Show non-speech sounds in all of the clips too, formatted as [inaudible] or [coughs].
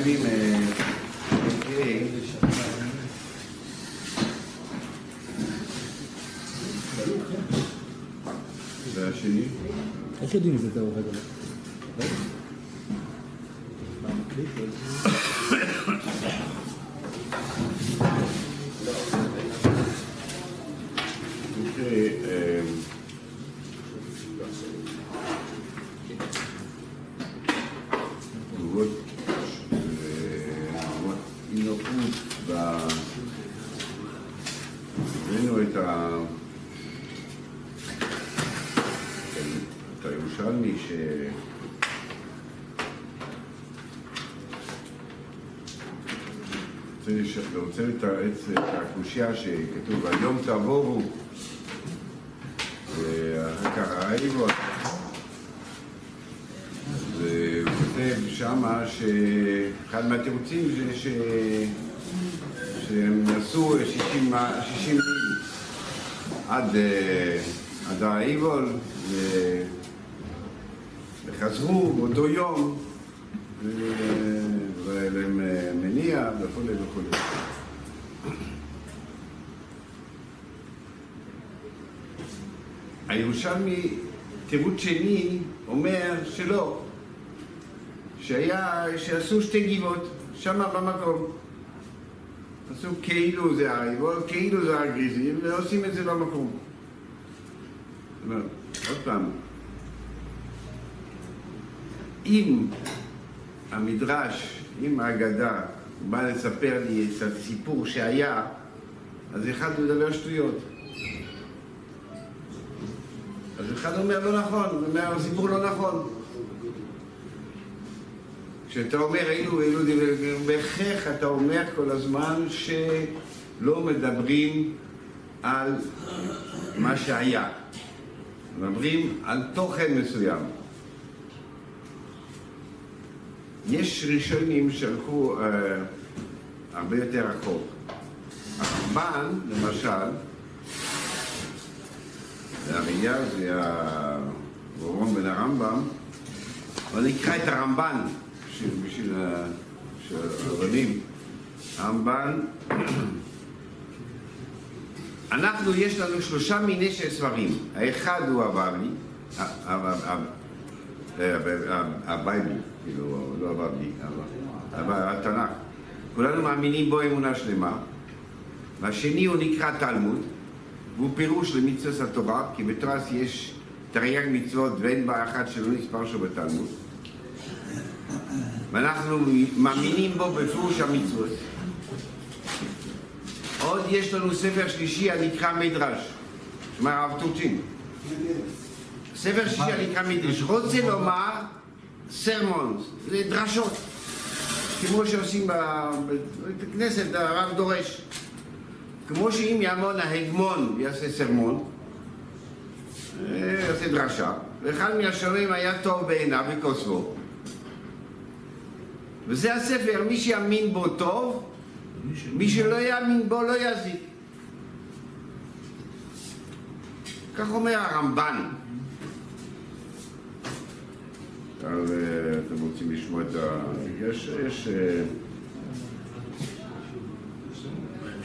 משלים אה, אה, והשני? איך יודעים אם זה טוב רגע? תראה, אה, תגובות אה, אי-נוחות ב... הבאנו את ה... את הירושלמי ש... רוצה לש- רוצה לתרץ את הקושייה שכתוב היום תעבורו ואחר כך האיבו והוא כותב שמה שאחד מהתירוצים זה ש... שהם נסעו 60 מ- 60 מיל עד, אה, עד האיבול ו- וחזרו באותו יום ו- והיה להם אה, מניע וכולי וכולי. הירושלמי, תירוץ שני, אומר שלא, שהיה, שעשו שתי גבעות, שמה במקום. עשו כאילו זה האיבול, כאילו זה הגריזים, ועושים את זה במקום. זאת אומרת, עוד פעם, אם המדרש, אם ההגדה בא לספר לי את הסיפור שהיה, אז אחד מדבר שטויות. אז אחד אומר לא נכון, אומר הסיפור לא נכון. כשאתה אומר אילו ואילו דברים, בהכרח אתה אומר כל הזמן שלא מדברים על מה שהיה. מדברים על תוכן מסוים. יש ראשונים שהלכו אה, הרבה יותר רחוק. הרמב"ן, למשל, והראייה זה הגאורון בן הרמב"ם, אבל נקרא את הרמב"ן, בשביל- הרבנים. הרמב"ן, אנחנו, יש לנו שלושה מיני של ספרים. האחד הוא הבבלי, ה- ה- ה- ה- ה- ה Bible, כאילו, לא הבבלי, התנ"ך. כולנו מאמינים בו אמונה שלמה. והשני הוא נקרא תלמוד, והוא פירוש למצוות התורה, כי בתורה יש תרי"ג מצוות ואין בה אחת שלא נספר שהוא בתלמוד. ואנחנו מאמינים בו בפירוש המצוות. עוד יש לנו ספר שלישי הנקרא מדרש, שמע הרב טורצ'ין. ספר שלישי הנקרא מדרש. רוצה לומר sermons, זה דרשות, כמו שעושים בבית הכנסת, הרב דורש. כמו שאם יעמוד ההגמון ויעשה sermon, אה, יעשה דרשה, ואחד מהשומעים היה טוב בעיניו וכותבו. וזה הספר, מי שיאמין בו טוב, מי שלא יאמין בו לא יזיק. כך אומר הרמב"ן. אה, אתם רוצים לשמוע את ה... יש... יש אה,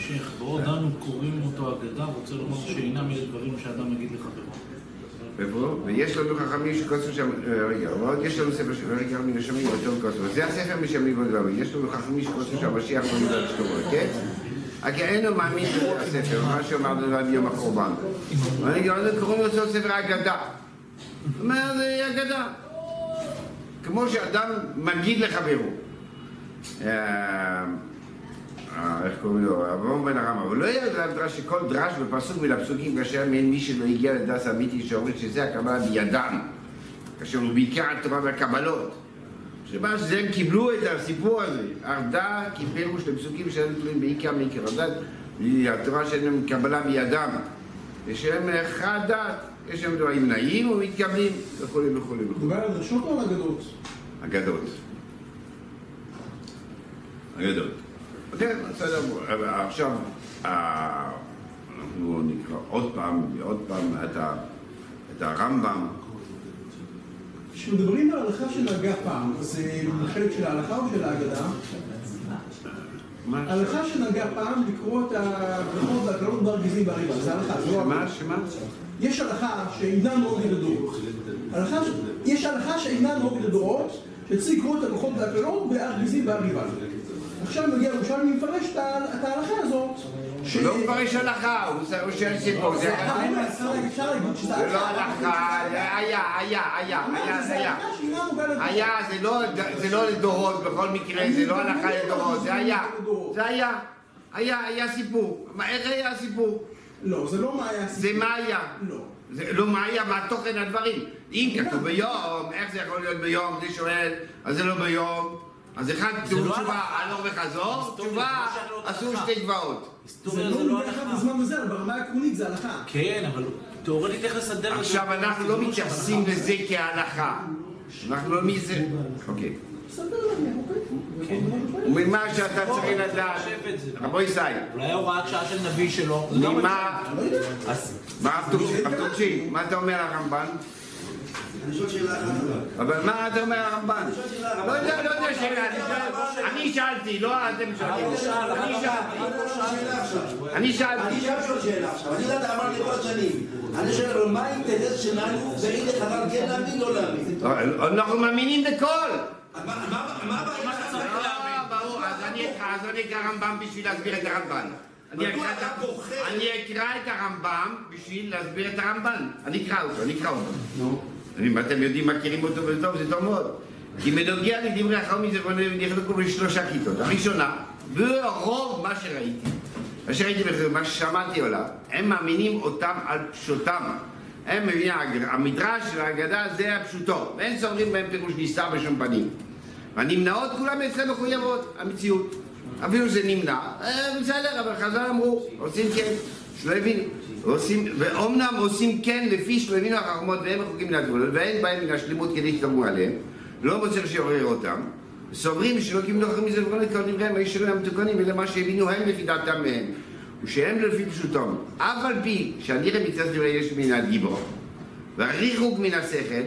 בהמשך, בעוד אנו קוראים אותו אגדה, רוצה לומר שאינם אלה דברים שאדם יגיד לחברו. ויש לנו חכמים שכוסו שם, אה, רגע, ועוד יש לנו ספר של רגע מן השמים יותר כוסו, זה הספר משמים ודברים, יש לנו חכמים שכוסו שהמשיח לא נדע שתורו, כן? רק אינו מאמין ברוח הספר, מה שאומר עד יום הקורבן. ואני גם קוראים לו ספר אגדה. זאת זה אגדה. כמו שאדם מגיד לחברו. אה, איך קוראים לו? אברהם בן הרמה. אבל לא ידע דרש שכל דרש בפסוק מן הפסוקים כאשר מעין מי שלא הגיע לדס אמיתי שאומרת שזה הקבלה בידם. כאשר הוא בעיקר התורה והקבלות. שמה שזה הם קיבלו את הסיפור הזה. ארדה כפירוש לפסוקים שאין תלויים בעיקר מעיקר הדת. התורה שאין להם קבלה בידם. ושהם חד דת. יש שם דברים נעים ומתקבלים וכולי וכולי וכולי. מדובר על דרשות או על אגדות? אגדות. אגדות. כן, בסדר, עכשיו אה, אנחנו נקרא עוד פעם, עוד פעם את, הרמב"ם, כשמדברים על הלכה שנהגה פעם, זה חלק של ההלכה או של ההגדה? הלכה שנהגה פעם לקרוא את הברכות והקללות בהרגיזים והריבה, זה הלכה, זה לא מה? הלכה. שמה? יש הלכה שאינה נהוגת לדורות. יש הלכה שאינה נהוגת לדורות, שצריך לקרוא את הברכות והקללות בהרגיזים והריבה. עכשיו מגיע ירושלמי ומפרש את ההלכה הזאת. הוא לא מפרש הלכה, הוא שואל סיפור. זה שזה זה לא הלכה, היה, היה, היה, היה, היה. היה, זה לא, לא לדורות בכל מקרה, זה לא הלכה לדורות, זה היה, זה היה, היה, היה סיפור. איך היה הסיפור? לא, זה לא מה היה זה מה היה. לא. זה לא מה היה, מה תוכן הדברים. אם כתוב ביום, איך זה יכול להיות ביום? זה שואל, אז זה לא ביום. אז אחד זה לא תשובה. הלוך וחזור, תשובה לא עשו. שתי גבעות. זה לא לא אחד הלכה. בזמן וזה, אבל ברמה העקרונית זה הלכה. כן, אבל תיאורטית איך לסדר את זה? עכשיו אנחנו לא מתייחסים. לזה כהלכה. אנחנו לא מזה. אוקיי. אוקיי? וממה שאתה צריך לדעת. רבו ישי, אולי הוראת שעה של נביא שלו. לא ממה, לא מה אתה אומר הרמב"ן? אני שואל שאלה אחת אבל. מה אתה אומר הרמב"ן? אני לא הרמב"ן. יודע, לא יודע שאלה, אני אני שאלתי, לא אתם שואלים. אני שאלתי. אני אני שאלתי. גם שואל שאלה עכשיו. אני יודעת, אמרתי כל השנים. אני שואל, אבל מה האינטרס שלנו והנה חז"ל כן להאמין, לא להאמין? אנחנו מאמינים בכל. מה- מה מה הבעיה? אה, ברור, אז אני אקרא, אני רמב"ם בשביל להסביר את הרמב"ן. אני? אני אקרא את הרמב"ם בשביל להסביר את הרמב"ן. אני אקרא אותו, אני אקרא אותו. אם אתם יודעים, מכירים אותו וטוב, זה טוב מאוד. כי בנוגע לדברי החכמים זה נחלקו בשלושה כיתות. הראשונה, ורוב מה שראיתי, מה שראיתי, בחיוב, מה ששמעתי עליו, הם מאמינים אותם על פשוטם. הם מבינים, המדרש והאגדה זה הפשוטו, ואין סוברים בהם פירוש נסתר בשום פנים. והנמנעות כולם אצלם מחויבות, המציאות. אפילו זה נמנע, אה, בסדר, אבל חז"ל אמרו, עושים כן, הבינו. עושים, ואומנם עושים כן לפי הבינו החכמות והם רחוקים מן הגבולות, ואין בהם מן השלמות כדי שתאמרו עליהם, לא מוצא שיעורר אותם, סוברים שלא קיבלו אחרים מזה וכל את כל דבריהם הישרים המתוקנים, אלא מה שהבינו הם לפי דעתם מהם, ושהם לפי פשוטם. אף על פי שהניחם מצד דברי יש מן הגיבור, והריחוק מן השכל,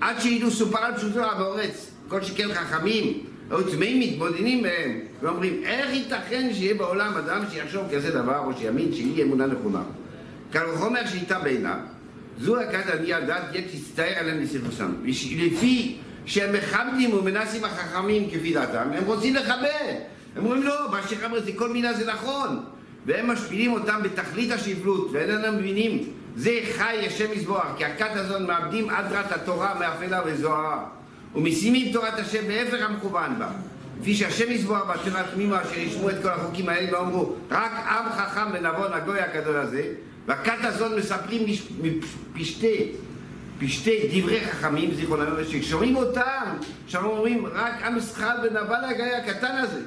עד שידעו סופר על פשוטו באורץ, כל שכן חכמים, או טמאים מתבודדים מהם, ואומרים, איך ייתכן שיהיה בעולם אדם שיחשוב כזה דבר, או שיאמין שהיא אמונה נכונה? קל וחומר שאיתה בעיניו, זו הכת ענייה דת, יהיה תצטער עליהם לספרסם. לפי שהם מכבדים ומנסים החכמים כפי דעתם, הם רוצים לכבד. הם אומרים, לא, מה שחבר זה כל מילה זה נכון. והם משפילים אותם בתכלית השפלות, ואינם מבינים, זה חי השם יזבוח, כי הכת הזאת מאבדים אדרת התורה מאפלה וזוהרה, ומשימים תורת השם בהפך המכוון בה. כפי שהשם יזבוח בתורה תמימה אשר ישמעו את כל החוקים האלה ואמרו, רק עם חכם ונבון הגוי הגדול הזה, והכת הזאת מספרים מפשטי, פשטי דברי חכמים, זיכרונם, שכשומעים אותם, שם אומרים, רק עם שחל ונבל הגיא הקטן הזה.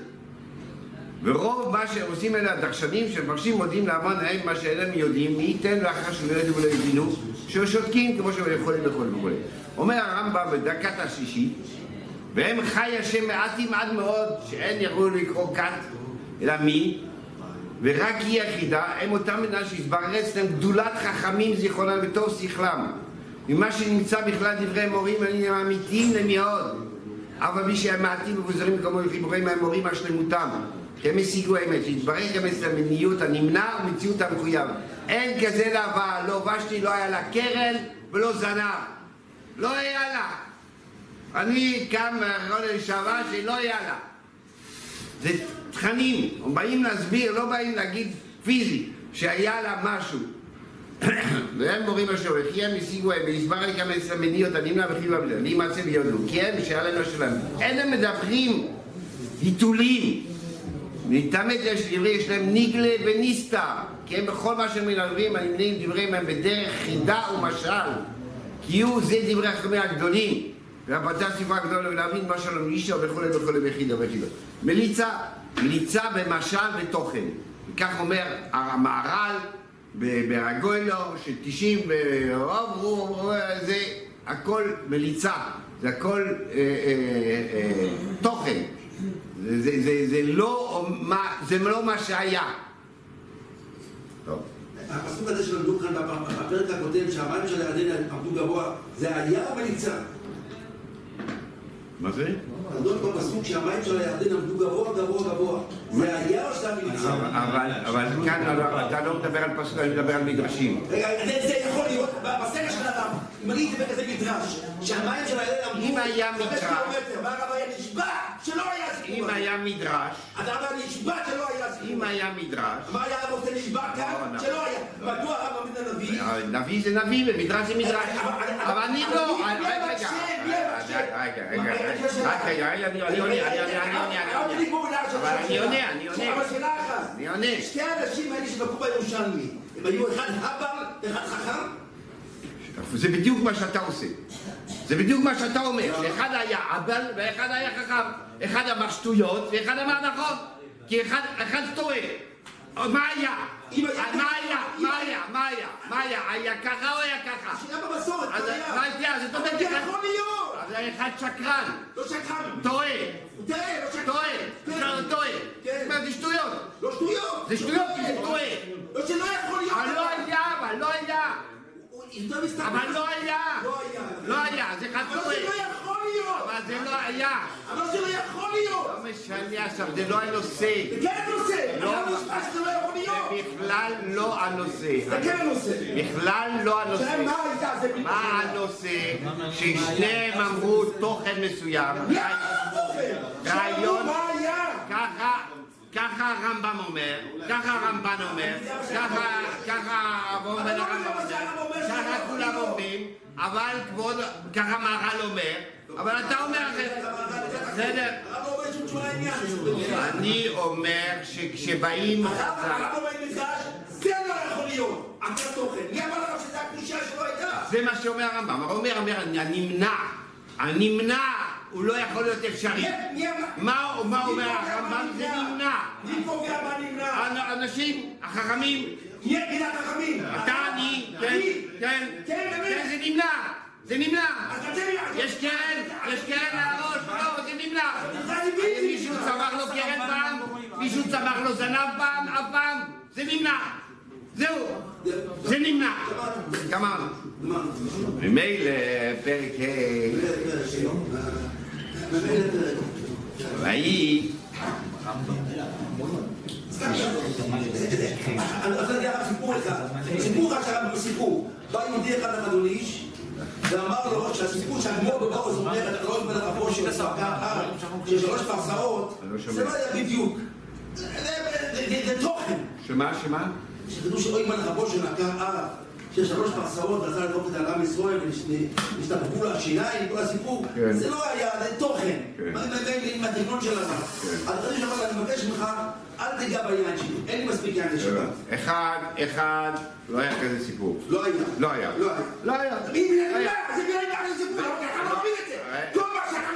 ורוב מה שעושים אלה הדרשנים שמבקשים מודיעים להמון להם מה שאינם יודעים, מי ייתן לאחר שלא ידעו ולא הבינו, ששותקים כמו שהם יכולים לאכול וכו'. אומר הרמב"ם בדקת השישית, והם חי השם מעטים עד מאוד, שאין יכולו לקרוא כת, אלא מי, ורק היא יחידה, הם אותם מדינה שהתברר אצלם גדולת חכמים זיכרונם וטוב שכלם. ממה שנמצא בכלל דברי מורים הם אמיתיים למאוד. אבל מי שהם מעטים ומבוזרים כמוהו חיבורים מהמורים השלמותם, שהם השיגו האמת, שהתברר גם אצלם מיניות הנמנע ומציאות המחויב. אין כזה דבר, לא ושתי, לא היה לה קרן ולא זנב. לא היה לה. אני קם מהרעיון לשעבר שלא היה לה. זה תכנים, הם באים להסביר, לא באים להגיד פיזי, שהיה לה משהו. [coughs] והם מורים אשר וכי הם השיגו הם והסבר לי כמה אצל המניות הנמנע וכי במילה להימצא ויודו כי הם להם משהו להם אין הם מדברים היתולים מתעמת יש דברי יש להם ניגלה וניסתא כי הם בכל מה שהם מדברים הנמנים דבריהם הם בדרך חידה ומשל. כי הוא זה דברי החכמים הגדולים והפתח ספרה גדולה ולהבין מה שלום אישה וכולי וכולי וחידה וחידה מליצה, מליצה במשל ותוכן. וכך אומר המהר"ל ב- בהגוילו, שתשעים זה הכל מליצה, זה הכל אה, אה, אה, תוכן, זה, זה, זה, זה, לא, מה, זה לא מה שהיה. טוב. הפסוק הזה שלמדו כאן בפרק הקודם, שהמים של הירדן עמדו גבוה, זה היה או בניצן? מה זה? לא. כתוב בפסוק שהמים של הירדן עמדו גבוה גבוה גבוה. זה היה או נמצא? אבל, כאן אתה לא מדבר על פסוק, אני מדבר על מדרשים. רגע, זה, יכול להיות, בסרט של הרב, אם אני אתן בכזה מדרש, שהמים של הירדן עמדו אם היה מדרש. והרב היה נשבע שלא היה סיפור. אם היה מדרש, אז הרב היה נשבע שלא היה סיפור. אם היה מדרש, מה היה הרב עושה נשבע כאן? לא, שלא היה. מדוע הרב מאמין לנביא? נביא זה נביא ומדרש זה מדרש. אבל אני לא, רגע, המקשה? מי המקשה? רגע, רגע, רגע, אני עונה, אני עונה, אני עונה, אני עונה. אני עונה, אני עונה. אני עונה. שתי האנשים האלה שבקעו בירושלמי, הם היו אחד הבר ואחד חכם? זה בדיוק מה שאתה עושה. זה בדיוק מה שאתה אומר, שאחד היה אבל ואחד היה חכם. אחד אמר שטויות ואחד אמר נכון. כי אחד, אחד טועה. מה היה? אם היה מה ככה, היה? אם מה היה- היה? מה היה? מה היה? היה ככה או היה ככה? השאלה במסורת, אז לא היה. מה היה? זה אומר אבל לך... יכול להיות. אז אחד שקרן, לא שקרן. טועה, תראה, לא שקרן. טועה, כן. לא, טועה. כן. זאת אומרת, זה שטויות. לא שטויות. זה שטויות כי זה טועה. לא שלא יכול להיות. אבל לא היה, אבל לא היה. אבל לא היה. לא היה. לא זה אחד אבל. זה לא יכול להיות. אבל זה לא היה. אבל זה לא יכול להיות. לא משנה עכשיו, זה לא הנושא. זה כן הנושא. לא. נשבע שזה לא יכול להיות. זה בכלל לא הנושא. זה כן הנושא. בכלל לא הנושא. מה הייתה. מה הנושא? ששניהם אמרו תוכן מסוים. למה התוכן? רעיון. מה היה? ככה, ככה הרמב"ם אומר, ככה הרמב"ן אומר, ככה, ככה הרמב"ם אבל לא הרמב"ם אומר, שזה ככה לא כולם אומרים, אבל כבוד, ככה מהר"ל אומר, אבל אתה אומר אחרת. בסדר. אני אומר שכשבאים הרב חז"ל, הרב אומר במדרש, זה לא יכול להיות. התוכן. מי אמר לך שזו הקדושה שלא הייתה? זה מה שאומר הרמב"ם, הרמב"ם אומר, הנמנע, הנמנע, הוא לא יכול להיות אפשרי. מה אומר הרמב"ם? זה נמנע. מי קובע מה נמנע? האנשים, החכמים, מי מי החכמים? אתה, אני, כן, אני? כן, כן, באמת? כן, זה נמנע, זה נמנע. יש קרן, יש קרן על הראש, לא, זה נמנע. מישהו צמח לו קרן פעם? מישהו צמח לו זנב פעם? אף פעם? זה נמנע. זהו, זה נמנע. גמרנו. ממילא פרק ה' ויהי אני רוצה להגיד לך סיפור אחד. סיפור אחד שהיה בסיפור. בא יהודי אחד לחדון איש, ואמר לו שהסיפור שהגמור בבעוז אומר, לא אומר לך פה של של שלוש פרסאות, זה לא היה בדיוק. זה- תוכן. שמה, שמה? שכתוב שאוי מלך הבו שנקר אב, של שלוש פרסאות, רצה לדחוף את זה על עם ישראל, והשתפקו לו השיניים, כל הסיפור, כן. זה לא היה, זה תוכן. כן. עם התכנון של הרב. כן. אז אני מבקש ממך, אל תיגע בעניין שלי, אין לי מספיק עניין לשבת. אחד, אחד, לא היה כזה סיפור. לא היה. לא היה. לא היה. לא היה. אם זה נמנע, זה עניין של סיפור,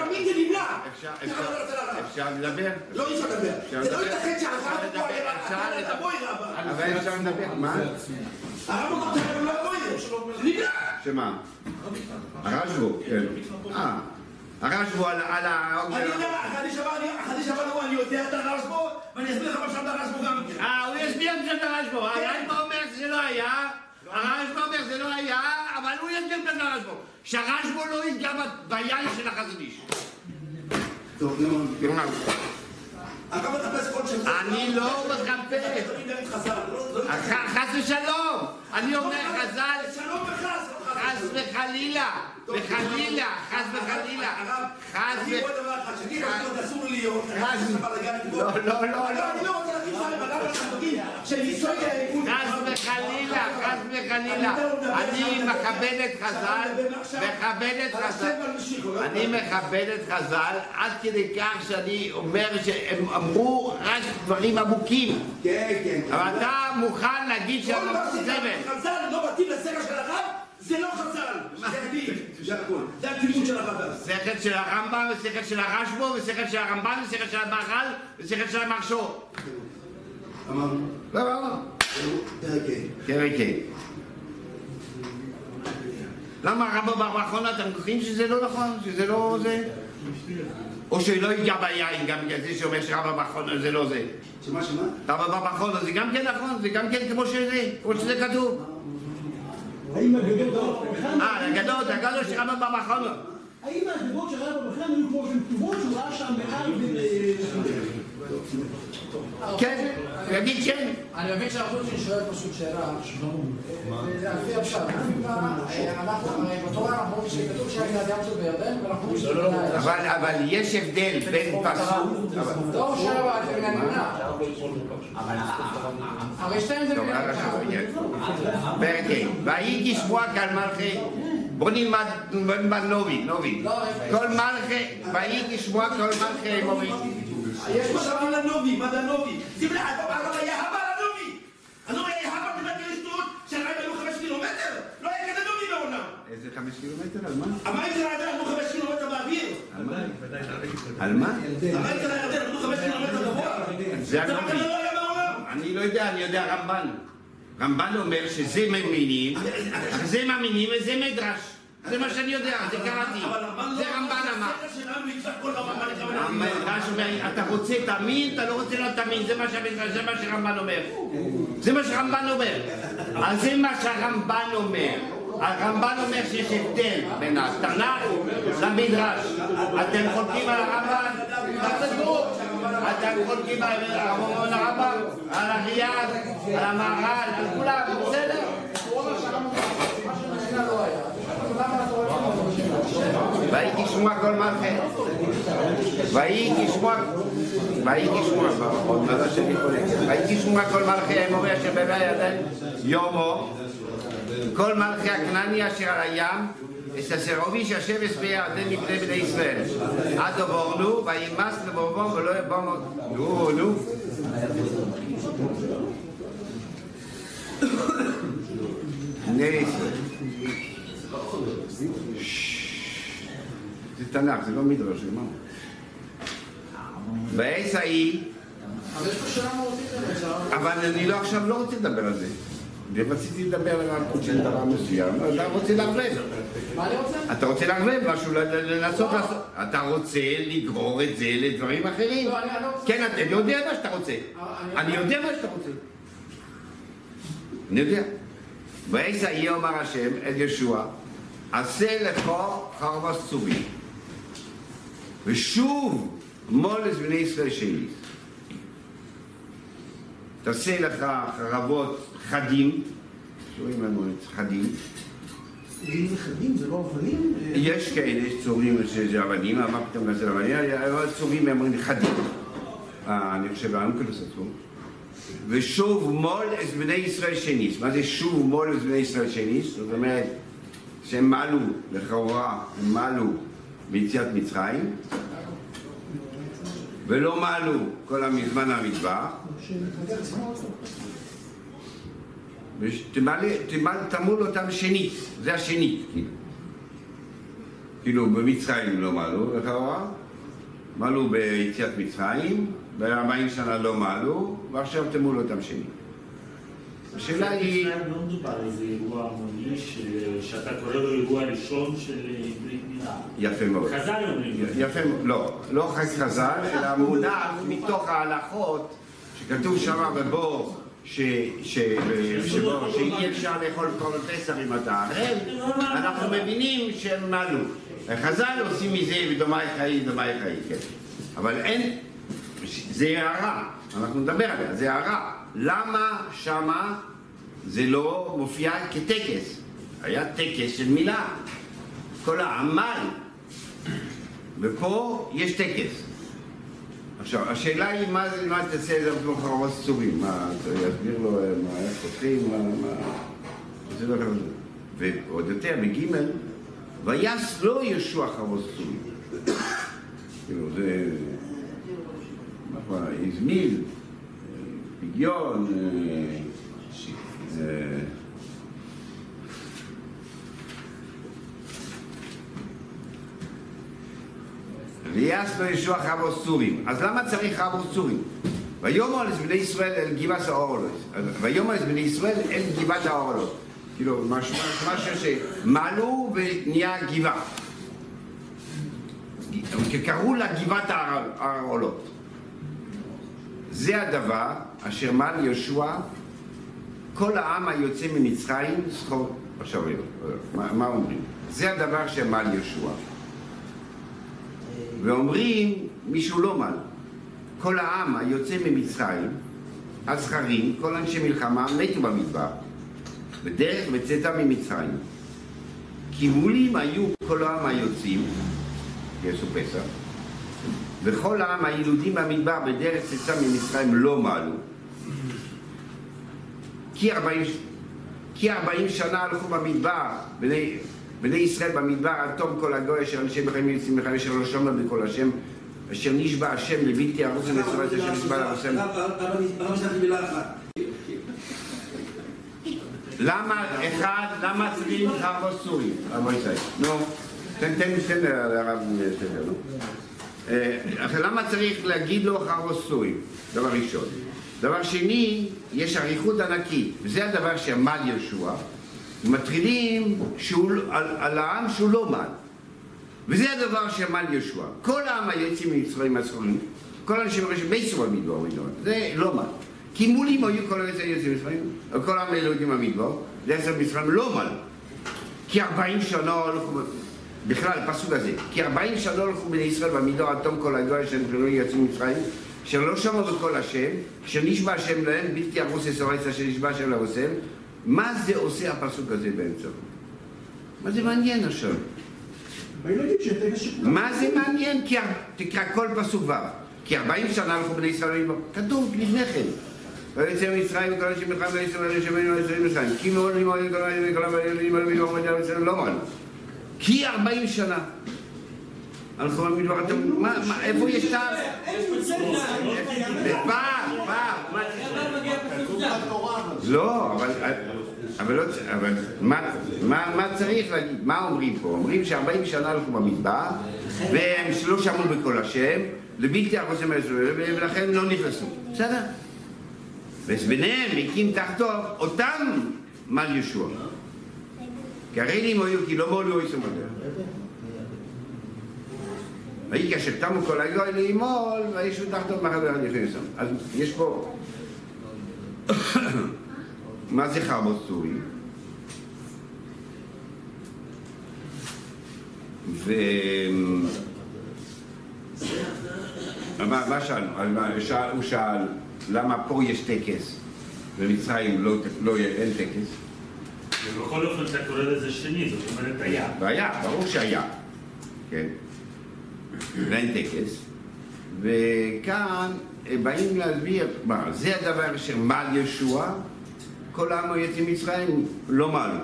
מבין זה נמנע. אפשר, לא לדבר? לא אי אפשר לדבר. זה לא. ייתכן שהרב. תבואי רב. אבל אפשר לדבר, מה? הרב לך, לא יבואי, זה נמנע. שמה? הרשב"ו, כן. אה, הרשב"ו על על ה... אני יודע, חדיש אמר, חדיש אמר, אני יודע את הרשב"ו, ואני אסביר לך מה שאתה הרשב"ו גם כן. אה, הוא יסביר את זה לרשב"ו. הרשב"ו אומר שזה לא היה, הרשב"ו אומר שזה לא היה, אבל הוא יסביר את זה לרשב"ו. שהרשב"ו לא ייגע ביין של החזון איש. טוב, נו. אני לא מחפש. חס ושלום. אני אומר חז"ל. חס וחלילה, וחלילה, חס וחלילה, חס אני ו... רואה דבר אחד, שאני חושב אסור לי להיות, אני חושב בלגן פה. לא, לא, לא, לא. לא וחלילה, חס וחלילה. אני מכבד את חז"ל, מכבד את חז"ל. אני מכבד את חז"ל עד כדי כך שאני אומר שהם אמרו רק דברים עמוקים. כן, כן. אבל אתה מוכן להגיד כל שהם אמרו זבל. שחז"ל לא מתאים לשכל של הרב, זה לא חז"ל. זה אני. זה הכל. זה התלמוד של הרב. שכל של הרמב"ם, ושכל של הרשב"ו, ושכל של הרמב"ן, ושכל של המהר"ל, ושכל של המרשו. אמרנו. פרק ה'. למה הרמב"ם באחרון אתם חושבים שזה לא נכון? שזה לא זה? או שלא ייגע ביין, גם זה שאומר שרמב"ם באחרון זה לא זה. שמה שמה? רמב"ם באחרון זה גם כן נכון? זה גם כן כמו שזה, כמו שזה כתוב. האם הגדול, היכן אה, הגדול, הגדול של רמב"ם באחרון. האם האגדות שראה בבחריין היו כמו שהן כתובות, שהוא ראה שם מעל ו... כן, הוא יגיד כן. אני מבין שהרב שלי שואל פשוט שאלה, זה לפי הפשט, אנחנו, הרי בתורה אנחנו רואים שכתוב שהיה גלעד ים טוב בירדן, ואנחנו רואים שזה גלעד ים. אבל, אבל יש הבדל בין פסוק... לא שואל אבל זה מן הנמנע. הרי שתיהם זה מן הנמנע. שבוע. פרק ה' ויהי כשמוע כאן מלכי בוא נלמד, בוא נלמד נובי, נובי כל מלכי, ויהי כשמוע כל מלכי אמורי יש שאמר לנובי, מה זה הנובי? שים לב, הרב היה הבר הנובי! היה הבר בבית שטות, שהרב היו חמש קילומטר? לא היה כזה נובי בעולם! איזה חמש קילומטר? על מה? המים של הירדן עברו חמש קילומטר באוויר! על מה? על מה? המים של הירדן עברו חמש קילומטר גבוה! זה הנובי לא היה בעולם! אני לא יודע, אני יודע רמב"ן רמב"ן אומר שזה מאמינים זה מאמינים וזה מדרש זה מה שאני יודע, זה קראתי הרמב"ן זה רמב"ן אמר הרמב"ן. המדרש אומר, אתה רוצה תאמין, אתה לא רוצה לא תאמין, זה מה שהמדרש, זה מה שרמב"ן אומר. זה מה שרמב"ן אומר. אז זה מה שהרמב"ן אומר. הרמב"ן אומר שיש הבדל בין התנ"ך למדרש. אתם חולקים על הרמב"ן? אתם חולקים על על הרמב"ם, על אריאל, על המהר"ל, על כולם, בסדר? ויהי כשמוע כל מלכי. ויהי כשמוע, ויהי כשמוע, עוד מעט שאני חולק. ויהי כשמוע כל מלכי האמורי אשר בבי הירדן יומו. כל מלכי הכנעני אשר על הים. אשר בשבי ירדן מפני בני ישראל. עד עברנו, וימס לבורבום ולא יבום נו, נו. ישראל. זה תנ"ך, זה לא מדרש, זה מה? בעת ההיא, אבל אני לא עכשיו לא רוצה לדבר על זה. רציתי לדבר על הרקוד של דבר מסוים, אתה רוצה לערבב. מה אני רוצה? אתה רוצה לערבב משהו, לנסות לעשות. אתה רוצה לגרור את זה לדברים אחרים. לא, אני- אני לא רוצה. כן, אתה יודע מה שאתה רוצה. אני- אני יודע מה שאתה רוצה. אני יודע. בעת ההיא אומר השם אל ישוע, עשה לך חרבס צורי, ושוב מול את בני ישראל שלי. תעשה לך חרבות חדים, שומעים לנו את חדים, צורים זה לא אבנים? יש כאלה, יש צורים שזה אבנים, מה פתאום נעשה אבנים, אבל צורים הם אומרים חדים. אה, אני חושב האנקלוס עצמו. ושוב מול את בני ישראל שניס. מה זה שוב מול את בני ישראל שניס? זאת אומרת שהם מעלו, לכאורה, הם מעלו ביציאת מצרים, ולא מעלו כל הזמן המטבח, ותמול אותם שנית, זה השנית, כאילו. כאילו במצרים לא מעלו, לכאורה, מעלו ביציאת מצרים, ב-40 שנה לא מעלו, ועכשיו תמול אותם שנית. השאלה היא, לא מדובר על איזה אירוע שאתה קורא לו אירוע ראשון של אה, ברית מילה. יפה מאוד. חז"ל אומרים. יפה מאוד, לא, לא חז"ל, אלא מונח מתוך ההלכות שכתוב שם בבור שבו- שאי אפשר לאכול כל פסח אם אתה ערב, אנחנו מבינים שהם מעלו. חז"ל עושים מזה דומי חיי, דומי חיי, כן. אבל אין, זה הערה, אנחנו נדבר עליה, זה הערה. למה שמה זה לא מופיע כטקס? היה טקס של מילה. כל העמל ופה יש טקס. עכשיו, השאלה היא מה זה, מה תעשה את זה כמו חרבות סצורים? מה, אתה יסביר לו אה, מה, איך פותחים, מה, מה... זה לא כזה. ועוד יותר, בגימל, ויעש לא ישוע חרבות סצורים. כאילו, זה... נכון, הזמיל, אה, פגיון, אה, אה, ויעש לו ישוע חבוס צורים. אז למה צריך חבוס צורים? ויאמר בני ישראל אל גבעת האורלות. ויאמר בני ישראל אל גבעת האורלות. כאילו, משהו שמעלו ונהיה גבעה. קראו לה גבעת האורלות. זה הדבר אשר מל יהושע כל העם היוצא ממצרים זכור... עכשיו, מה, מה אומרים? זה הדבר שמל יהושע. ואומרים מישהו לא מעל. כל העם היוצא ממצרים, הזכרים, כל אנשי מלחמה, מתו במדבר, בדרך בצאתם ממצרים. כי מולים היו כל העם היוצאים, יעשו פסח, וכל העם הילודים במדבר בדרך צאתם ממצרים לא מעלו. כי ארבעים, כי ארבעים שנה הלכו במדבר, בני, בני ישראל במדבר עד תום כל הגוי אשר אנשי בחיים יוצאים מחיים אשר לא שומר בקול השם אשר נשבע השם לבלתי ארוס ומצוות אשר נשבע להרוסם למה נשארתי מילה אחת? למה, אחד, למה צריכים להרוס סורים? נו, תן, תן, תן לרב סדר, נו. אה, למה צריך להגיד לו להרוס סורים? דבר ראשון. דבר שני, יש אריכות ענקית, וזה הדבר שעמד יהושע, מטרידים על, על העם שהוא לא מד. וזה הדבר שעמד יהושע. כל העם היוצאים ממצרים הסורים, כל האנשים הראשונים, מייסו במדבר, במדבר. זה לא מד. כי מולים היו כל היוצאים ממצרים, כל העם היהודים במדבר, לעשר מצרים לא מד. כי ארבעים שנה הלכו, בכלל, פסוק הזה, כי ארבעים שנה הלכו בני ישראל במדבר עד תום כל הגוי נבחרו יוצאים ממצרים, אשר לא שמעו בקול השם, אשר נשבע השם להם, בלתי ארוס אסורייס אשר נשבע השם להרוסם. מה זה עושה הפסוק הזה באמצע? מה זה מעניין עכשיו? מה זה מעניין? כי תקרא כל פסוק ו'. כי ארבעים שנה הלכו בני ישראל במדבר. כתוב לפני כן. ויצא ממצרים וכל אנשים מלחם ויצא ואלה שמנו ויצא ממצרים. כי מאוד לימוד האלה וכל האלה וכל האלה וכל לא מעלו. כי ארבעים שנה. הלכו במדבר. אתם- מה- מה- איפה יש טעם? פעם, פעם. לא, אבל, אבל, לא, מה, צריך להגיד? מה אומרים פה? אומרים ש-40 שנה הלכו במדבר והם לא שמעו בקול השם לבלתי החוסם הישראל ולכן לא נכנסו. בסדר? וביניהם הקים תחתו אותם מל ישוע. כי הרי אם היו כי לא מולו יסו בדרך. ויהי כאשר תמו כל הגוי לאמול וישו תחתו מחבר יחד יסום. אז יש פה [coughs] מה זה חרבות סורי? ו... מה, מה שאלנו? שאל- הוא שאל למה פה יש טקס במצרים לא, לא, אין טקס ובכל אופן אתה קורא לזה שני, זאת אומרת היה. והיה, ברור שהיה, כן, ואין טקס וכאן אה, באים להסביר, מה, זה הדבר אשר מעל ישוע כל העם היוצאים ממצרים לא מעלו.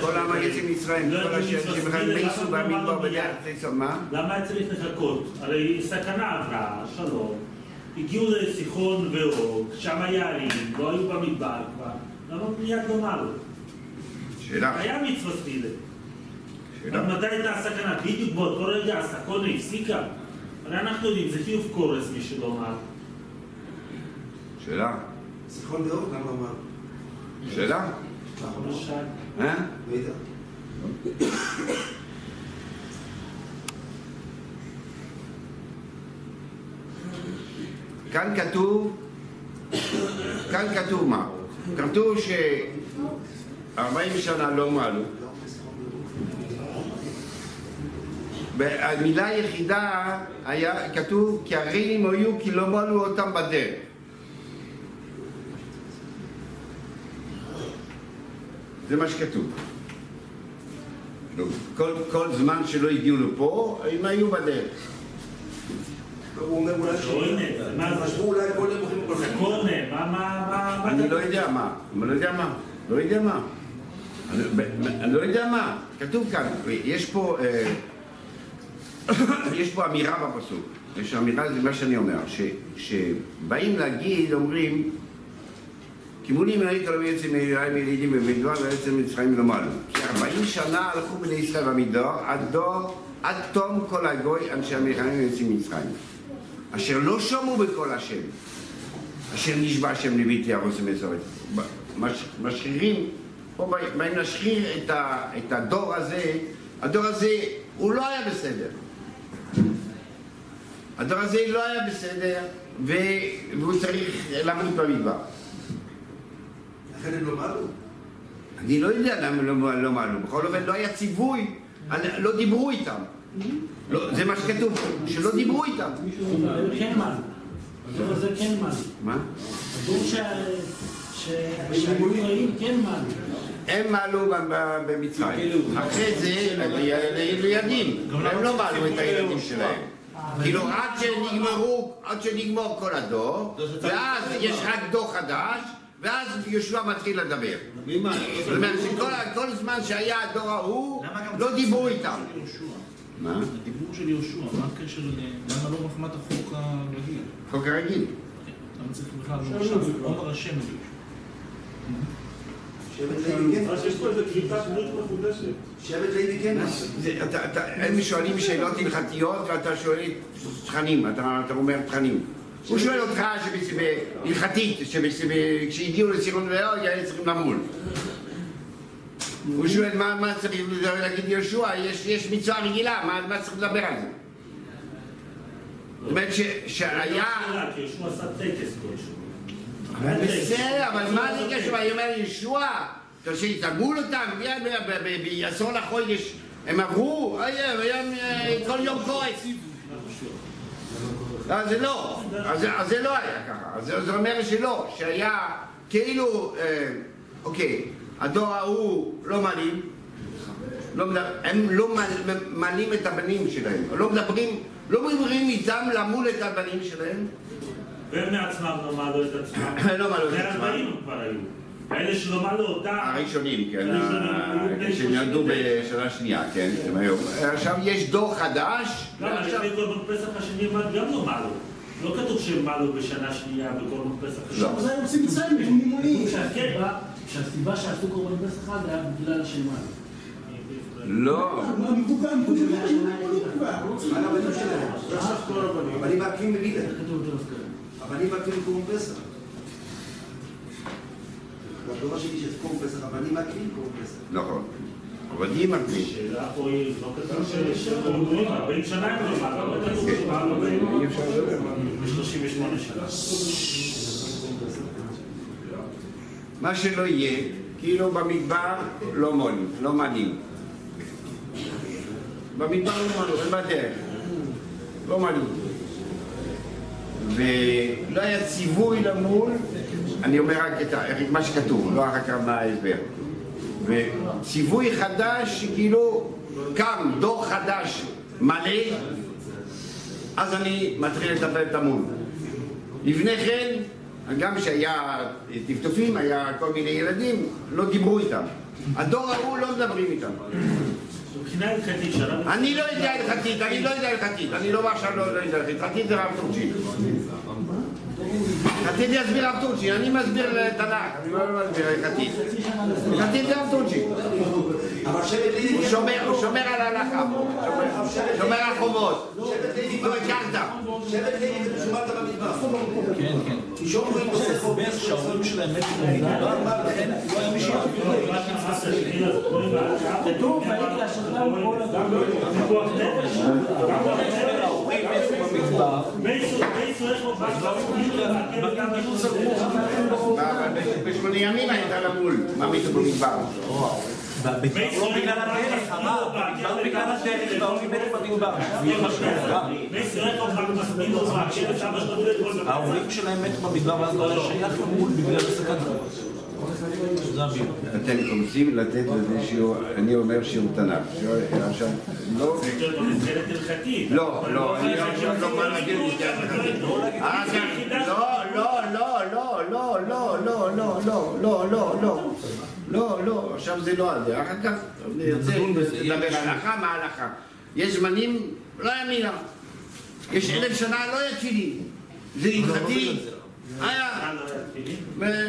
כל העם היוצאים ממצרים, לא כל אשר שבכלל מייסו במדבר בדרך. תצא, מה? למה היה צריך לחכות? הרי סכנה עברה, שלום, הגיעו לסיחון ואוג, שם היה ערים, לא היו במדבר כבר, למה מיד לא מעלו? שאלה, היה מצווה ספילה. אז מתי הייתה הסכנה? בדיוק באותו רגע הסכונה הפסיקה. הרי אנחנו יודעים, זה חיוב קורס מי שלא אמר. שאלה, זיכרון דעות, למה אמר? שאלה, אה? לא. כאן כתוב, כאן כתוב מה? כתוב ש-40 שנה לא מעלו. והמילה היחידה היה, כתוב, כי הרינים היו כי לא מעלו אותם בדרך. זה מה שכתוב. כל, כל זמן שלא הגיעו לפה, הם היו בדרך. הוא אומר אולי? חשבו אולי כל מה, מה, מה, אני? לא יודע מה, אני לא יודע מה, לא יודע מה. אני לא יודע מה, כתוב כאן, יש פה, אה, יש פה אמירה בפסוק, יש אמירה, זה מה שאני אומר, שבאים להגיד, אומרים, כימונים מהי כל היוצאים מיראים ילידים במדבר ויוצאים מצרים לא מעלו. כי ארבעים שנה הלכו בני ישראל במדבר עד דור, עד תום כל הגוי אנשי המלחמים יוצאים מצרים. אשר לא שמעו בקול השם. אשר נשבע השם לביתי ארוס ומסורת. משחירים, פה באים להשחיר את הדור הזה, הדור הזה הוא לא היה בסדר. הדור הזה לא היה בסדר והוא צריך למות במדבר. לכן הם לא מעלו. אני לא יודע למה לא, לא מעלו, בכל אופן לא היה ציווי לא דיברו איתם. לא, זה מה שכתוב, שלא דיברו איתם. הם כן מעלו. הדור הזה כן מעלו. מה? הדור שהיו רעים כן מעלו. הם מעלו במצרים. אחרי זה, הם ילדים. הם לא מעלו את הילדים שלהם. כאילו עד שנגמרו, עד שנגמור כל הדור, ואז יש רק דור חדש, ואז יהושע מתחיל לדבר. זאת אומרת שכל זמן שהיה הדור ההוא, לא דיברו איתם. מה? הדיבור של יהושע, מה הקשר ל... למה לא מחמת החוק הרגיל? חוק הרגיל. למה צריך בכלל? עומר השם ליהושע. שבט לוי כן. אז יש פה איזה קליפת ברית מחודשת. שבט לוי כן. זה- אתה- אתה- הם שואלים שאלות הלכתיות ואתה שואל תכנים, אתה אתה אומר תכנים. הוא שואל אותך הלכתית, כשהגיעו לסירון ולאו היה צריכים למול. הוא שואל מה מה צריך להגיד יהושע, יש- יש מצווה רגילה, מה- צריך לדבר על זה? זאת אומרת ש- שהיה... יהושע עשה טקס כלשהו. בסדר, אבל מה זה קשור? אני אומר ישוע, שיתגמול אותם, בעשור לחודש. הם עברו, כל יום כועס. אז זה לא, אז זה- לא היה ככה, אז זה אומר שלא, שהיה כאילו, אה, אוקיי, הדור ההוא לא מעלים, לא הם לא מעל- מעלים את הבנים שלהם, לא מדברים, לא מדברים איתם למול את הבנים שלהם, והם מעצמם לא מעלו את עצמם. [coughs] לא מעלו את עצמם. 40 כבר היו. האלה שלא מעלו אותם. הראשונים, כן, הראשונים היו בני שנולדו 39. בשנה שנייה, כן, הם היו. עכשיו יש דור חדש? ועכשיו- לפני קורבן פסח השני הם גם לא מעלו. לא כתוב שהם מעלו בשנה שנייה בקורבן פסח השני. לא. אז היה יוצאים מצרים נתונים מוליים. כן, שהסיבה שעשו קורבן פסח אז היה בגלל שהם מעלו. לא, המבוגר, המבוגר היו נתונים רבנים מקריאים קורבן פסח. בתורה שלי יש קורבן פסח, קורבן פסח. נכון. אבל היא, לא לא כן. מה שלא יהיה, כאילו במדבר לא מונים, לא מנים. במדבר לא מנו, הם בדרך. לא מנים. ולא היה ציווי למול, אני אומר רק את מה שכתוב, לא אחר כך מה ההסבר. וציווי חדש, שכאילו קם דור חדש מלא, אז אני מתחיל לטפל את המול. לפני כן, גם כשהיה טפטופים, היה כל מיני ילדים, לא דיברו איתם. הדור ההוא לא מדברים איתם. אני לא יודע הלכתית, אני לא יודע הלכתית, אני לא עכשיו לא לא יודע הלכתית, הלכתית זה רב טורצ'ין. חטיב יסביר על תורג'י, אני מסביר תנ"ך, אני לא מסביר חטיב. חטיב זה על תורג'י. הוא שומר על ההלכה, שומר על חומות. לא הכרת. שבט לוי זה במדבר. כן, כן. לא כתוב, ויגלש אותם כל הדברים. הדור. בשמונה ימים היית למול, מה מישהו במדבר. לא בגלל הדרך, הרב, לא בגלל הדרך, וההורים מתו במדבר. ההורים שלהם מתו במדבר ואז לא היה שייך למול בגלל הסכנה. זה. אתם רוצים לתת לזה שיעור, אני אומר שיעור תנ"ך. שיעור- עכשיו, לא... לא, לא, אני לא בא להגיד הלכתית. אה, כן. לא, לא, לא, לא, לא, לא, לא, לא, לא, לא, לא, לא. לא, לא, עכשיו זה לא על זה. אחר כך נרצה לדבר הלכה, מה הלכה. יש זמנים, לא היה מילה. יש אלף שנה לא תפילין. זה הלכתי. היה.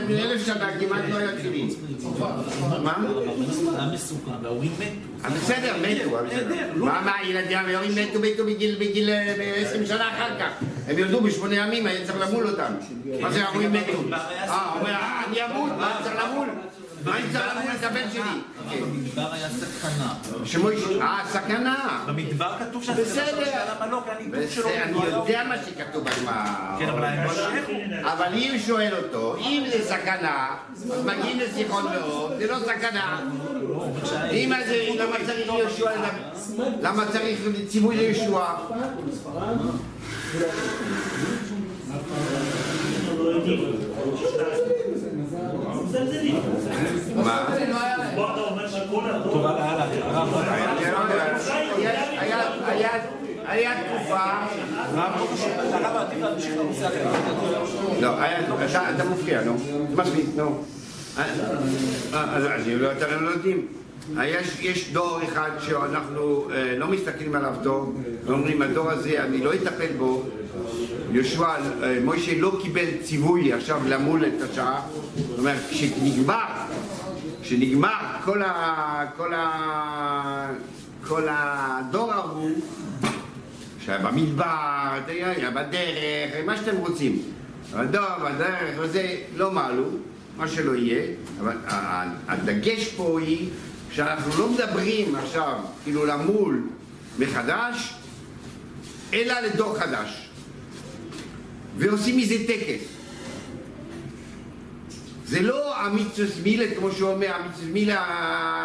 מאלף שנה כמעט לא היה תפילין. מה? היה מסוכן, וההורים מתו. בסדר, מתו. מה, ההורים מתו, מתו בגיל, 20 שנה אחר כך. הם ירדו בשמונה ימים, היה צריך למול אותם. מה זה ההורים מתו? אה, אומר, "אה, אני אמות, מה צריך למול? מה את הבן שלי? במדבר היה סכנה. אה, סכנה. במדבר כתוב שהסכנה לא? שלו בסדר, אני יודע מה שכתוב בגמרא. כן, אבל הוא... אבל אם שואל אותו, אם זה סכנה, אז מגיעים לסיחון ואור, זה לא סכנה. אם אז למה צריך יהושע למה צריך ציווי ליהושע? ספרד, מזלזלים. מה? פה אתה אומר שכל הדור... טוב, הלאה, הלאה. היה- תקופה, הרב עדיף להמשיך לנושא אחר. לא, היה- אתה- מפריע, נו, מספיק, נו. אה, אה, אז לא- אתם לא יודעים. יש, יש דור אחד שאנחנו אה, לא מסתכלים עליו טוב, ואומרים הדור הזה אני לא אטפל בו. יהושע, אה, מוישה לא קיבל ציווי עכשיו למול את השעה. זאת אומרת, כשנגמר, כשנגמר כל, ה, כל, ה, כל הדור ההוא, שהיה במדבר, היה בדרך, מה שאתם רוצים. הדור, בדרך וזה, לא מעלו, מה שלא יהיה, אבל הדגש פה היא שאנחנו לא מדברים עכשיו כאילו למול מחדש, אלא לדור חדש. ועושים מזה טקס. זה לא המיצוס מילה, כמו שהוא אומר, המיצוס מילה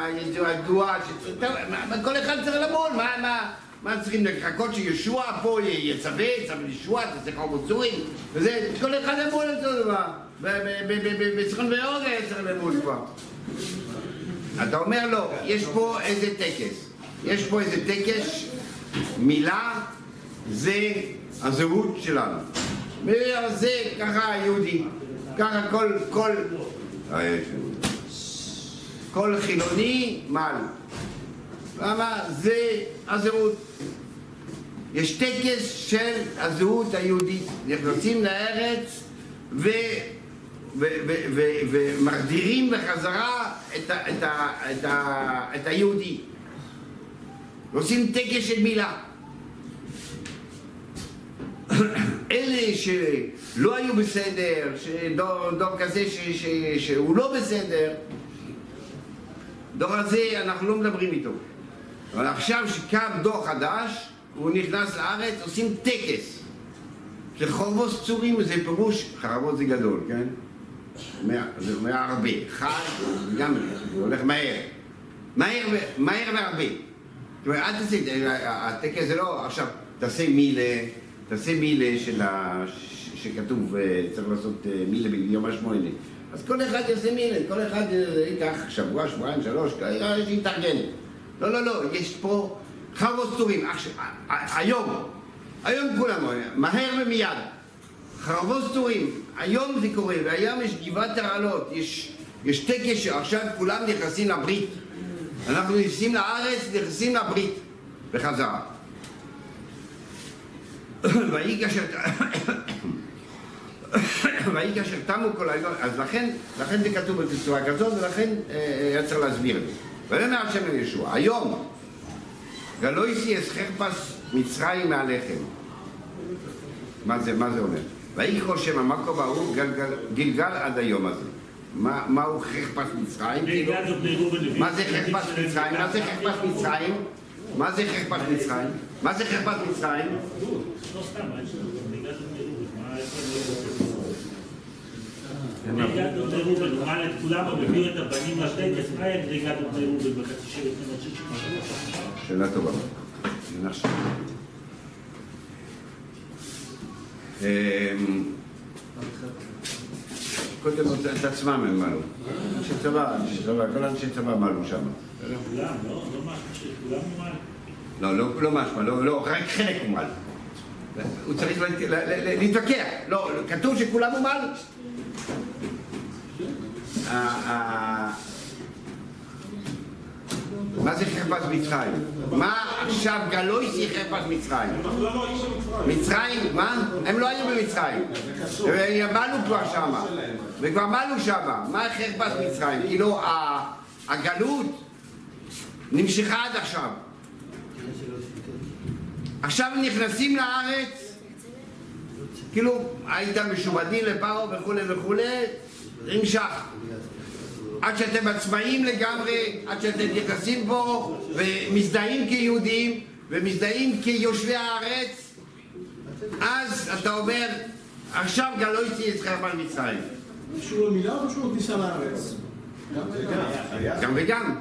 הידועה, כל אחד צריך למול, מה, מה, מה צריכים לחכות שישוע פה יצווה, יצווה לישוע, תעשה חומות צורים, וזה, כל אחד למול אותו דבר, בצחון ואורגה צריך למול כבר. אתה אומר לו, יש פה איזה טקס, יש פה איזה טקס, מילה זה הזהות שלנו. זה ככה היהודי, ככה כל, כל, אה, כל חילוני מעל. למה? זה הזהות. יש טקס של הזהות היהודית. נכנסים לארץ ו... ו- ו- ו- ומחדירים בחזרה את, ה- את, ה- את, ה- את היהודי. עושים טקס של מילה. אלה שלא היו בסדר, שדור דור כזה ש, ש, שהוא לא בסדר, דור הזה אנחנו לא מדברים איתו. אבל עכשיו שקם דור חדש, הוא נכנס לארץ, עושים טקס. שחורבוס צורים זה פירוש, חרבות זה גדול, כן? זה אומר הרבה. חד, גם זה הולך מהר. מהר, מהר והרבה. זאת אומרת, אל תעשה, הטקס זה לא, עכשיו, תעשה מילה, תעשה מילה של ה... שכתוב, אה, צריך לעשות אה, מילה ביום השמונה. אז כל אחד יעשה מילה, כל אחד אה, ייקח שבוע, שבועיים, שלוש, אחד יתארגן. לא, לא, לא, יש פה ה- ה- היום, היום כולם, מהר ומיד. חרבות סתורים, היום זה קורה, והיום יש גבעת הרעלות, יש, יש טקס שעכשיו כולם נכנסים לברית. אנחנו נכנסים לארץ, נכנסים לברית, בחזרה. [coughs] [coughs] ויהי כאשר... תמו כל היום, אז לכן, לכן זה כתוב בצורה כזאת, ולכן אה, אה, היה צריך להסביר את זה. ויאמר השם לישוע, היום גלויסי אס חרפס מצרים מעליכם. מה זה, מה זה אומר? ויקרא שם המקום ההוא גלגל, גלגל עד היום הזה. מה, מהו חרפת מצרים? מה זה חרפת שלהם מצרים? מה זה. חרפת מצרים? מה זה חרפת מצרים? מה זה חרפת מצרים? לא מה יש לנו? בני ראובן, לא הוא את כולם, את הבנים לטקס, מה ראובן בחצי? שאלה טובה. קודם את עצמם הם מעלו. אנשי צבא, אנשי צבא, כל אנשי צבא מעלו שם. לא? לא. לא, משמע, לא, לא, רק חלק הוא מעל. הוא צריך לה- לה- לה- להתווכח. לא, כתוב שכולם הוא ה- מה זה חרפת מצרים? מה עכשיו גלויסי חרפת מצרים? מצרים, מה? הם לא היו במצרים. הם מעלו כבר שמה. וכבר מעלו שמה. מה חרפת מצרים? כאילו הגלות נמשכה עד עכשיו. עכשיו נכנסים לארץ, כאילו היית משועבדים לפרעה וכולי וכולי, זה נמשך. עד שאתם עצמאים לגמרי, עד שאתם נכנסים פה ומזדהים כיהודים ומזדהים כיושבי הארץ, אז אתה אומר, עכשיו גלויתי את חרפן מצרים. קשור למילה או קשור לכניסה לארץ? גם וגם.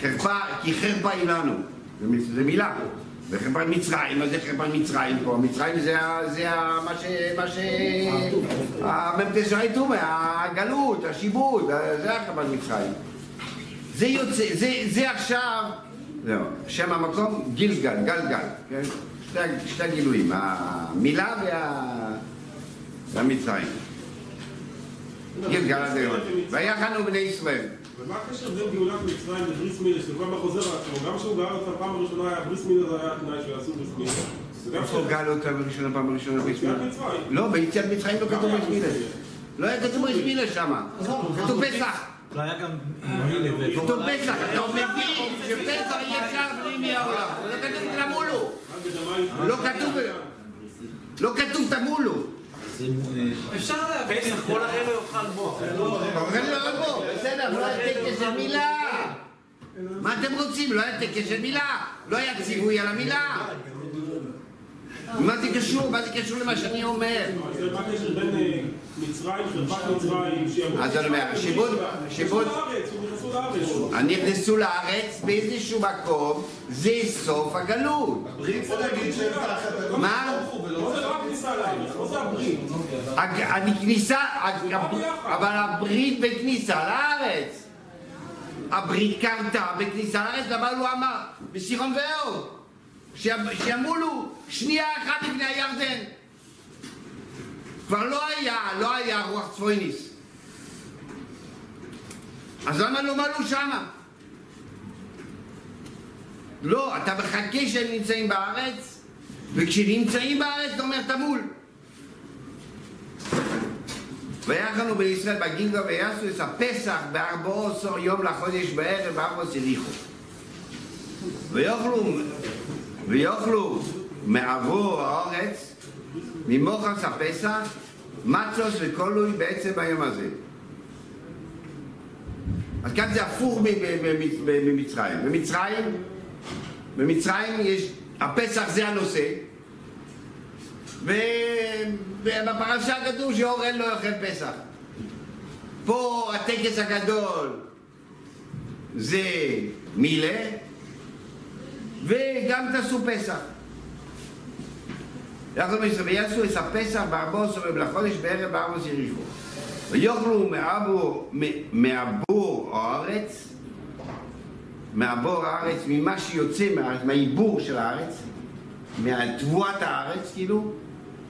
חרפה, כי חרפה היא לנו, זה מילה. זה חרפת מצרים, מה זה חרפת מצרים פה? מצרים זה, זה מה ש... מה ש... המ"ט שרי תומא, הגלות, השיבוד, זה החרפת מצרים. זה יוצא, זה, זה עכשיו, זהו, שם המקום גילגל, גלגל, כן? שתי, שתי הגילויים, המילה וה... והמצרים. גילגל עד היום. ויחנו בני ישראל. ומה הקשר בין גאולת מצרים לבריס מילה, שזה כבר חוזר על עצמו? גם כשהוא גאל אותה פעם הראשונה, היה בריס מילה זה היה התנאי שיעשו בריס מילה. איפה גל אותה בראשונה, פעם ראשונה יציאת מצרים. לא, ביציאת מצרים לא כתוב ברית מילה. לא היה כתוב ברית מילה שם. כתוב פסח. לא היה גם מילה. כתוב פסח. אתה מבין שפסח אי אפשר בלי מהעולם. לא כתוב תמולו. לא כתוב... לא כתוב תמולו. אפשר להבין. פסח כל הערב יאכל בו. אוכל לא בוא, בסדר, לא היה טקס של מילה. מה אתם רוצים? לא היה טקס של מילה. לא היה ציווי על המילה. מה זה קשור? מה זה קשור למה שאני אומר? זה מה הקשר בין אה, מצרים, חרפת מצרים, שיעברו... אז אני אומר, שיבוד, שיבוד, נכנסו לארץ. באיזשהו מקום, זה סוף הגלות. מה? לא זה לא הכניסה לארץ, לא זה הברית. הג- הכניסה, הג- אבל הברית בכניסה לארץ. הברית קרתה בכניסה לארץ, למה הוא אמר? בסירון ואהוד. שימולו שנייה אחת לפני הירדן. כבר לא היה, לא היה רוח צפויניס. אז למה לא מלו שמה? לא, אתה מחכה שהם נמצאים בארץ, וכשנמצאים בארץ אתה אומר תמול. ויחנו בישראל בגילגה ויעשו את הפסח בארבעו עשור יום לחודש בערב בארבעו צליחו. ויאכלו, ויאכלו מעבור הארץ ממוחס הפסח מצוס וקולוי בעצם היום הזה. אז כאן זה הפוך ממצרים. במצרים, במצרים יש, הפסח זה הנושא, ובפרשה כתוב שאורן לא יאכל פסח. פה הטקס הגדול זה מילה, וגם תעשו פסח. ויעשו את הפסח בארבעו עשרה לחודש בערב בארבעו יריחו. ויאכלו מעבור, הארץ, מעבור הארץ, ממה שיוצא מהארץ, מהעיבור של הארץ, מתבואת הארץ, כאילו,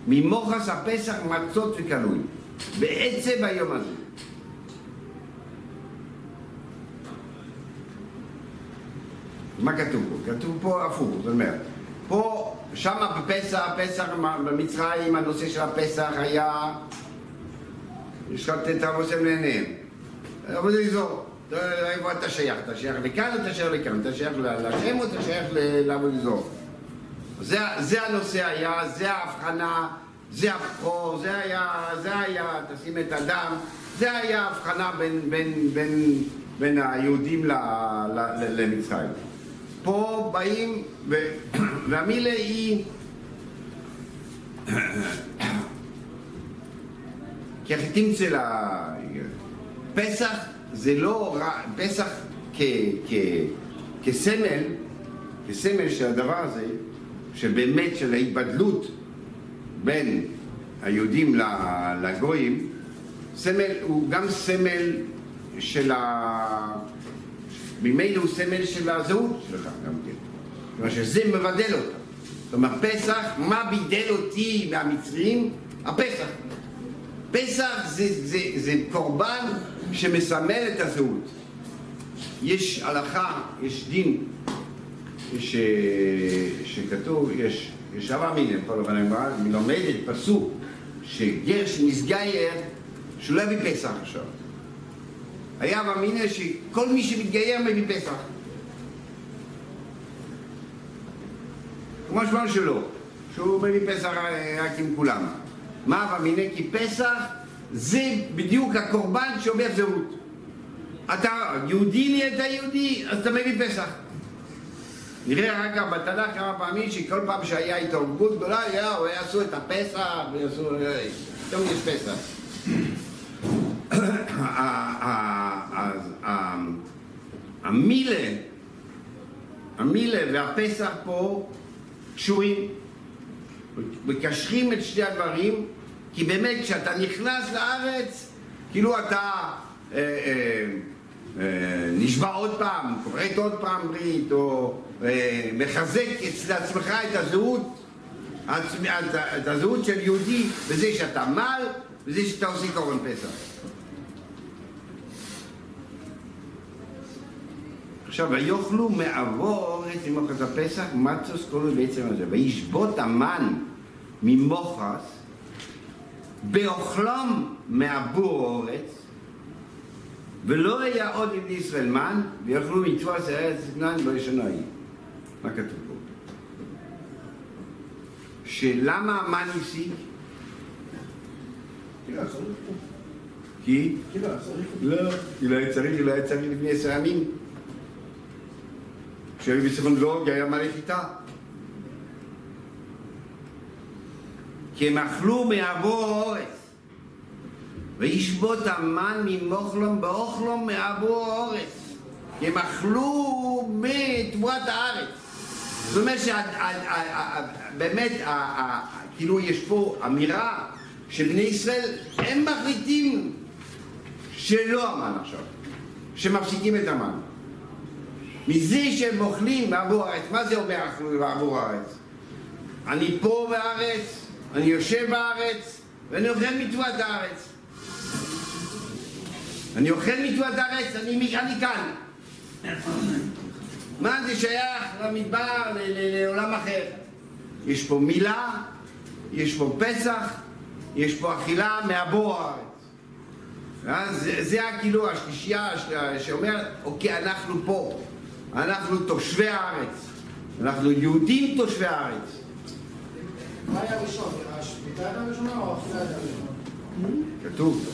ממוחס הפסח מצות וקלוי. בעצם היום הזה. מה כתוב פה? כתוב פה הפוך, זאת אומרת, פה, שמה בפסח, פסח במצרים, הנושא של הפסח היה שחטת אבוסם לעיניהם. אבל זה אזור, איפה אתה שייך? אתה שייך לכאן או אתה שייך לכאן? אתה שייך לשם או אתה שייך לעבוד אזור? זה, הנושא היה, זה ההבחנה, זה הבכור, זה היה, זה היה, תשים את הדם, זה היה ההבחנה בין, בין, בין, בין היהודים ל, ל, ל, למצרים. פה באים, והמילה היא... הכי תמצא לה... פסח זה לא רע, פסח כ, כ, כסמל, כסמל של הדבר הזה, שבאמת של ההתבדלות בין היהודים לגויים, סמל הוא גם סמל של ה... ממילא הוא סמל של הזהות שלך גם כן. כלומר שזה מבדל אותה. אומרת, פסח, מה בידל אותי מהמצרים? הפסח. פסח זה, זה, זה קורבן שמסמל את הזהות. יש הלכה, יש דין, ש... שכתוב, יש, יש אבא מיניה, כל אופן הגמרא, מלומדת פסוק, שגר שמסגייר, שהוא לא יביא פסח עכשיו. היה אבא מיניה שכל מי שמתגייר מביא פסח. כמו שמעון שלו, שהוא מביא פסח רק עם כולם. מה אבא מיניה? כי פסח זה בדיוק הקורבן שאומר זהות. אתה יהודי נהיית יהודי, אז אתה מביא פסח. נראה רק בתנ"ך כמה פעמים שכל פעם שהיה התערבות גדולה, יאו, יעשו את הפסח, ויעשו... פתאום יש פסח. המילה המילה והפסח פה קשורים, מקשרים את שני הדברים, כי באמת כשאתה נכנס לארץ, כאילו אתה אה, אה, אה, נשבע עוד פעם, כורת עוד פעם ברית, או אה, מחזק אצל עצמך את הזהות, עצמי- את, את הזהות של יהודי בזה שאתה מל, בזה שאתה עושה קורבן פסח. עכשיו, ויאכלו מעבור אורץ ממוחס הפסח, מצוס קוראים בעצם הזה. וישבות המן ממוחס, באוכלם מעבור אורץ, ולא היה עוד לבני ישראל מן, ויאכלו מצוות ארץ כנען בראשונה היא. מה כתוב פה? שלמה המן השיג? כי לא. כי? לא היה צריך פה. לא, כי לא היה צריך, לא היה צריך לפני עשר ימים. כשהיו בספון לוג היה מלא חיטה. כי הם אכלו מעבור האורץ. וישבות המן ממוחלום באוכלום מעבור האורץ. כי הם אכלו מתבואת הארץ. זאת אומרת שבאמת, כאילו יש פה אמירה שבני ישראל, הם מחליטים שלא המן עכשיו, שמפסיקים את המן. מזה שהם אוכלים בעבור הארץ, מה זה אומר בעבור הארץ? אני פה בארץ, אני יושב בארץ, ואני אוכל מצוות הארץ. אני אוכל מצוות הארץ, אני, אני כאן. מה זה שייך למדבר, לעולם אחר? יש פה מילה, יש פה פסח, יש פה אכילה מעבור הארץ. אז זה, זה הכאילו השלישייה שאומרת, אוקיי, אנחנו פה, אנחנו תושבי הארץ, אנחנו יהודים תושבי הארץ. מה היה ראשון? השמיטה הייתה ראשונה או האכילה הייתה ראשונה? כתוב,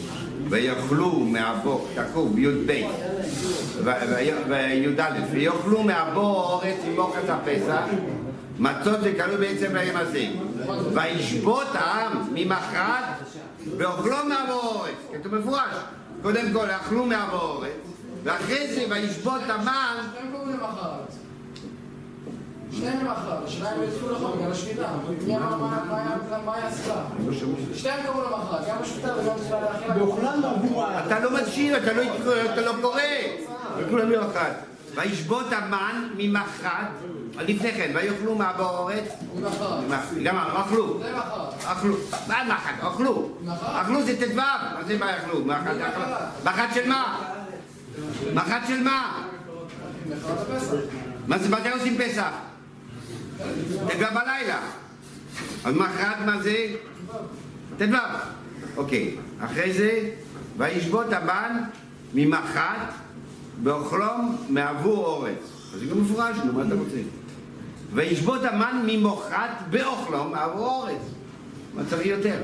ויאכלו מהבור, כתוב בי"ב, וי"א, ויאכלו מהבור האורץ ממוחץ הפסח, מצות וכלו בעצם ביום הזה. וישבות העם ממחרת ואוכלו מהבור האורץ, כתוב מפורש. קודם כל אכלו מהבור האורץ, ואחרי זה וישבות המן, למחרת. שניהם למחרת. השאלה אם יצאו לחום בגלל השמיטה. מי אמר מה- מה מה היה הסיבה? שתיהם קראו למחרת. גם השמיטה וגם בעבור הארץ. אתה לא מקשיב, אתה לא, אתה לא קורא. וכולם יום אחד. וישבות המן ממחרת, לפני כן, ויאכלו האורץ, למחרת. גם אכלו. זה מחרת. אכלו. מה מחט? אכלו. אכלו זה ט"ו. מה זה מה אכלו? מחט אכלו. מחט של מה? מחט של מה? מה זה, מתי עושים פסח? ט"ו בלילה. אז מחרת מה זה? ט"ו. אוקיי. אחרי זה, וישבות המן ממחת באוכלום מעבור אורץ. אז זה גם מפורש, נו, מה אתה רוצה? וישבות המן ממוחת באוכלום מעבור אורץ. מה צריך יותר?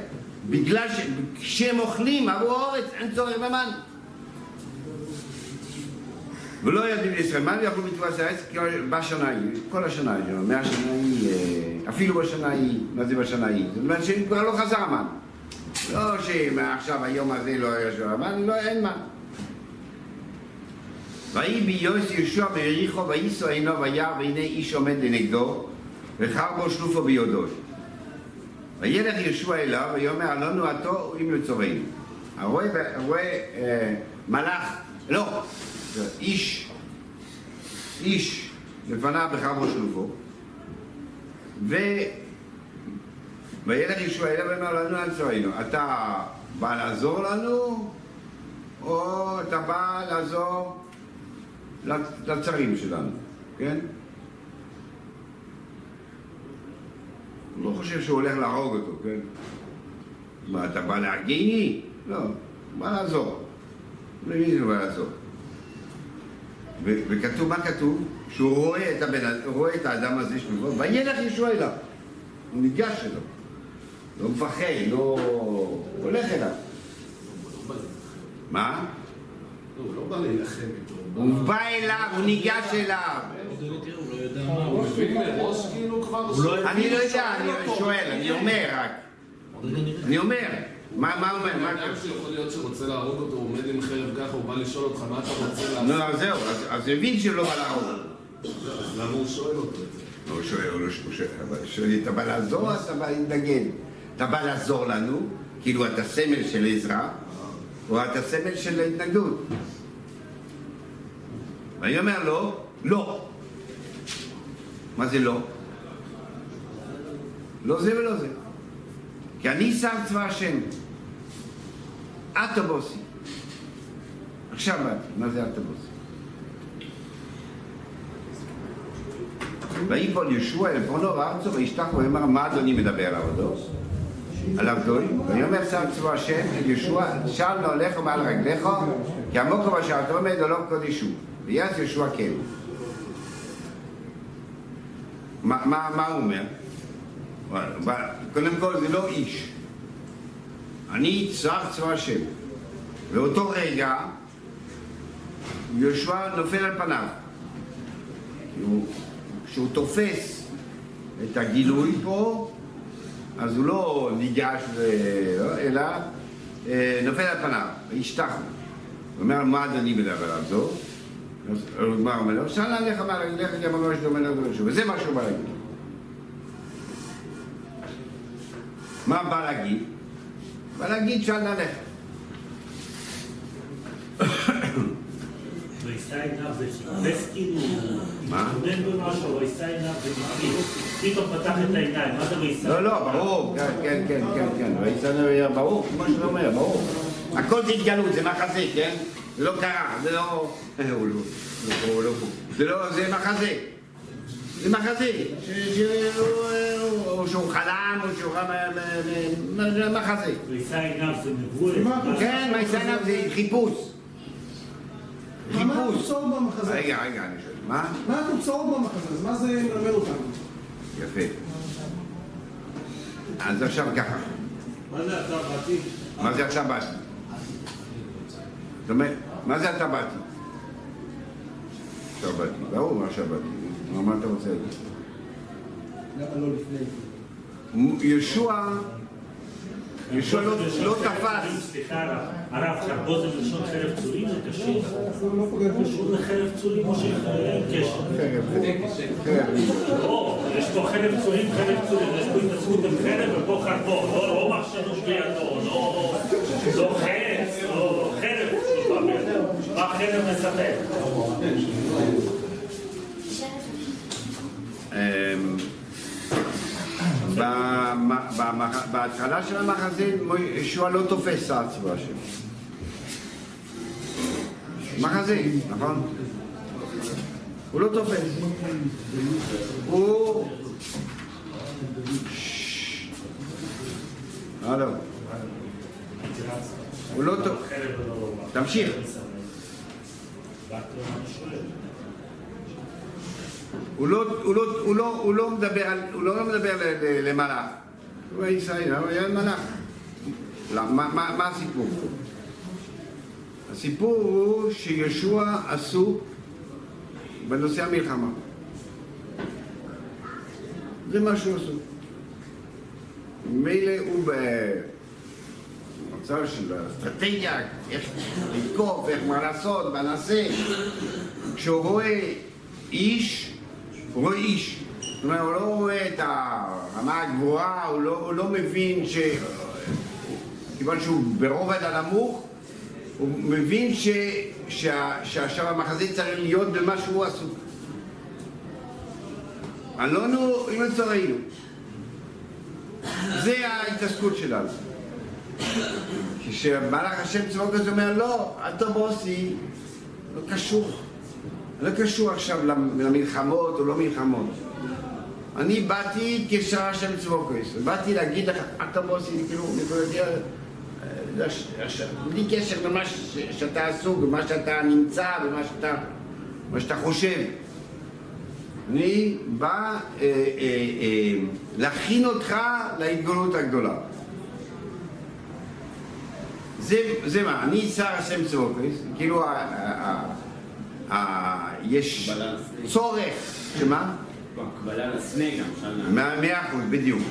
בגלל שכשהם אוכלים מעבור אורץ אין צורך במן. ולא יודעים לישראל, מה הם יכלו בתבואת הארץ? בשנה היא, כל השנה היא, מהשנה היא, אה, אפילו בשנה היא, מה זה בשנה היא? זאת אומרת שכבר לא חזר המן. לא שמעכשיו היום הזה לא היה שם המן, לא, אין מן. ויהי ביוס יהושע ביריחו וייסו עינו וירא והנה איש עומד לנגדו וחר בו שלופו ביודו. וילך יהושע אליו ויאמר עלונו עתו אם לצורנו. הרואה אה, מלאך, לא, איש, איש לפניו בחר בו שלופו ו... וילך יהושע אליו ואומר לנו על צורנו. אתה בא לעזור לנו או אתה בא לעזור לצרים שלנו, כן? הוא לא חושב שהוא הולך להרוג אותו, כן? מה, אתה בא להרגיני? לא, בא לעזור. למי זה בא לעזור? ו- וכתוב, מה כתוב? שהוא רואה את, הבן, רואה את האדם הזה שלו, וילך ישוע אליו. הוא ניגש אליו. לא מפחד, לא... הולך אליו. מה? הוא לא בא להילחם איתו. הוא בא אליו, הוא ניגש אליו. לא מה, לא אני לא יודע, אני שואל, אני אומר רק. אני אומר. מה מה אומר? מה אדם שיכול להיות שרוצה להרוג אותו, הוא עומד עם חרב ככה, הוא בא לשאול אותך מה אתה רוצה לעשות. אז זהו, אז- הוא הבין שלא בא להרוג. אז למה הוא שואל אותו את זה? הוא שואל, הוא לא הוא שואל, הוא אתה בא לעזור אתה בא להתנגד? אתה בא לעזור לנו, כאילו אתה סמל של עזרה, או אתה סמל של התנגדות? ואני אומר לו, לא. מה זה לא? לא זה ולא זה. כי אני שר צבא השם. את הבוסי. עכשיו באתי, מה זה את הבוסי? ויפול ישוע אל פונו וארצו וישתח ויאמר מה אדוני מדבר על עבודו? על עבדוי? ויאמר שר צבא השם אל ישוע שם לא הולך מעל רגליך כי המוקו אשר אתה עומד עולו קודשו ויעש ישוע כן מה הוא אומר? קודם כל זה לא איש אני שר צבא השם באותו רגע יהושע נופל על פניו הוא, כשהוא תופס את הגילוי פה, אז הוא לא ניגש, ו- אלא אה, נופל על פניו, וישתח. הוא אומר, מה אדוני מדבר על זו? אז הוא אומר לו, שאלה עליך מה להגיד לך, כי אמרנו שדומה לדבר שוב. וזה מה שהוא בא להגיד. מה בא להגיד? בא להגיד, שאלה עליך. וישא עיניו זה חיפש כאילו, מה? התכונן במשהו, עיניו זה מפחיד. פתאום פתח את העיניים, מה זה וישא? לא, לא, ברור, כן, כן, כן, כן, כן, ויצאנו היה ברור, כמו שאתה אומר, ברור. הכל זה התגלות, זה מחזה, כן? זה לא קרה, זה לא... לא... לא. זה לא... זה מחזה. או שהוא חלם, או שהוא... רם- מ- מ- זה מחזה. וישא עיניו זה. כן, חיפוש. מה חיפוש. התוצאות במחזה? רגע, רגע, אני שואל. מה? מה התוצאות במחזה? אז מה זה מלמד אותנו? יפה. אז עכשיו ככה. מה זה אתה באתי? מה זה עכשיו באתי? זאת אומרת, מה זה אתה באתי? עכשיו באתי, ברור מה עכשיו באתי. מה- אתה רוצה להגיד? למה לא לפני? יהושע, יהושע לא- לא תפס. סליחה הרב, הרב, זה מלשון חרב צורים, זה לא קשור לחרב צורים או קשר? כן, לא, יש פה חרב צורים, חרב צורים, יש פה התעסקות עם חרב ופה חרבו, לא לא מחשדוש בידו, לא לא חץ, לא חרב. מה חרב מספר? אמ, בהתחלה של המחזה יהושע לא תופס שר צבא השם. מחזה, נכון? הוא לא תופס. הוא... הלו. הוא לא תופס. תמשיך. הוא לא, הוא, לא, הוא, לא, הוא לא מדבר, על, הוא לא מדבר למלאך. הוא היה ישראל, הוא היה מלאך. לא, מה, מה, מה הסיפור פה? הסיפור הוא שיהושע עסוק בנושא המלחמה. זה מה שהוא עסוק. מילא הוא במצב של אסטרטגיה, איך לתקוף, איך מה לעשות, מה נעשה. כשהוא רואה איש, הוא רואה איש. זאת אומרת, הוא לא רואה את הרמה הגבוהה, הוא לא, הוא לא מבין ש... כיוון שהוא ברובד הנמוך, הוא מבין ש... שה... שעכשיו המחזה צריך להיות במה שהוא עסוק. אלונו עם מצורנו. זה ההתעסקות שלנו. כשמלאך השם צבאות אומר, לא, אל תבוסי, לא קשור. לא קשור עכשיו למלחמות או לא מלחמות. אני באתי כשר השם צבוקויס, באתי להגיד לך, תבוא עשי, כאילו, בלי קשר למה שאתה עסוק, במה שאתה נמצא, במה שאתה, מה שאתה חושב. אני בא אה, אה, אה, להכין אותך להתגלות הגדולה. זה, זה מה, אני שר השם צבוקויס, כאילו, יש צורך, שמה? הקבלה לסנה גם. מאה אחוז, בדיוק.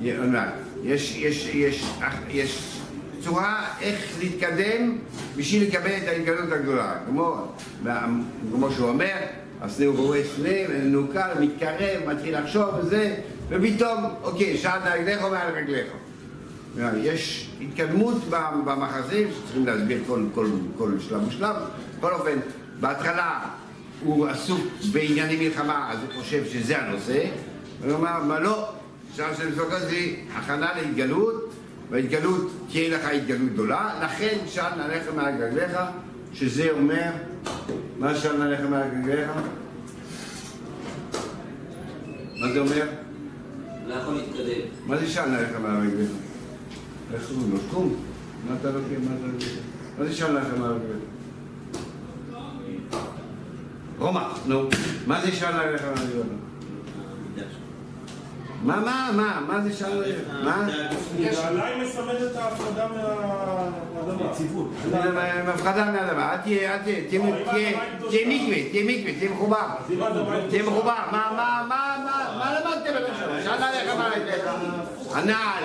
יש, יש, יש, יש צורה איך להתקדם בשביל לקבל את ההתגלות הגדולה. כמו, כמו שהוא אומר, הסנה הוא רואה סנה, מנוקל, מתקרב, מתחיל לחשוב וזה, ופתאום, אוקיי, שעד נגדך או מעל רגליך. יש התקדמות במחזה, שצריכים להסביר כל, כל, כל שלב ושלב. בכל אופן, בהתחלה הוא עסוק בענייני מלחמה, אז הוא חושב שזה הנושא, והוא אמר, מה לא, אפשר שלפחות זה הכנה להתגלות, וההתגלות תהיה לך התגלות גדולה, לכן שאל נעליך מעל רגליך, שזה אומר, מה שאל נעליך מעל רגליך? מה זה אומר? לא יכול להתקדם. מה זה שאל נעליך מעל רגליך? איך קוראים לו? קום. מה אתה לא מה זה שאל נעליך מעל רגליך? רומא, נו. מה זה שאל מעל רגליך? מה, מה, מה, מה זה שאל נעליך? מה? נעליים מסמל את ההפרדה מהאדמה. יציבות. הפחדה מהאדמה, אל תהיה, אל תהיה, תהיה תהיה מקווה, תהיה מקווה, תהיה מחובר. תהיה מחובר. מה, מה, מה, מה, מה למדתם עד עכשיו? שאל עליך מה עליך? הנעל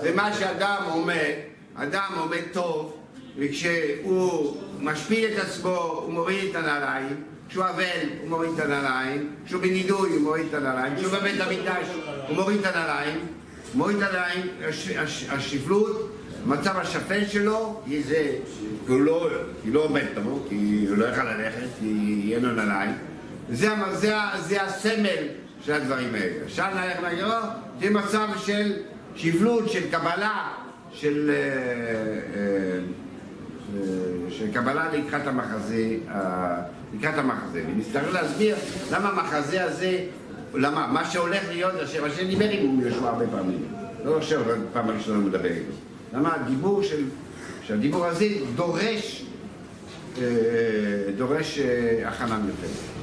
זה מה שאדם עומד, אדם עומד טוב, וכשהוא משפיל את עצמו הוא מוריד את הנעליים, כשהוא אבל הוא מוריד את הנעליים, כשהוא בנידוי הוא מוריד את הנעליים, כשהוא בבית המקדש הוא מוריד את הנעליים, מוריד את הנעליים, השפלות המצב השפל שלו היא זה, כי הוא לא, היא לא עומד טוב, כי הוא לא יכול ללכת, כי אין לו נעליים. זה, הסמל של הדברים האלה. אפשר ללכת להגיד, זה מצב של שבלות, של קבלה, של, אה, אה, של קבלה לקראת המחזה, לקראת המחזה. ונצטרך להסביר למה המחזה הזה, למה, מה שהולך להיות, השם השם דיבר עם יהושע הרבה פעמים. לא עכשיו פעם הראשונה הוא מדבר איתו. למה הדיבור של, שהדיבור הזה דורש, דורש הכנה מיוחדת.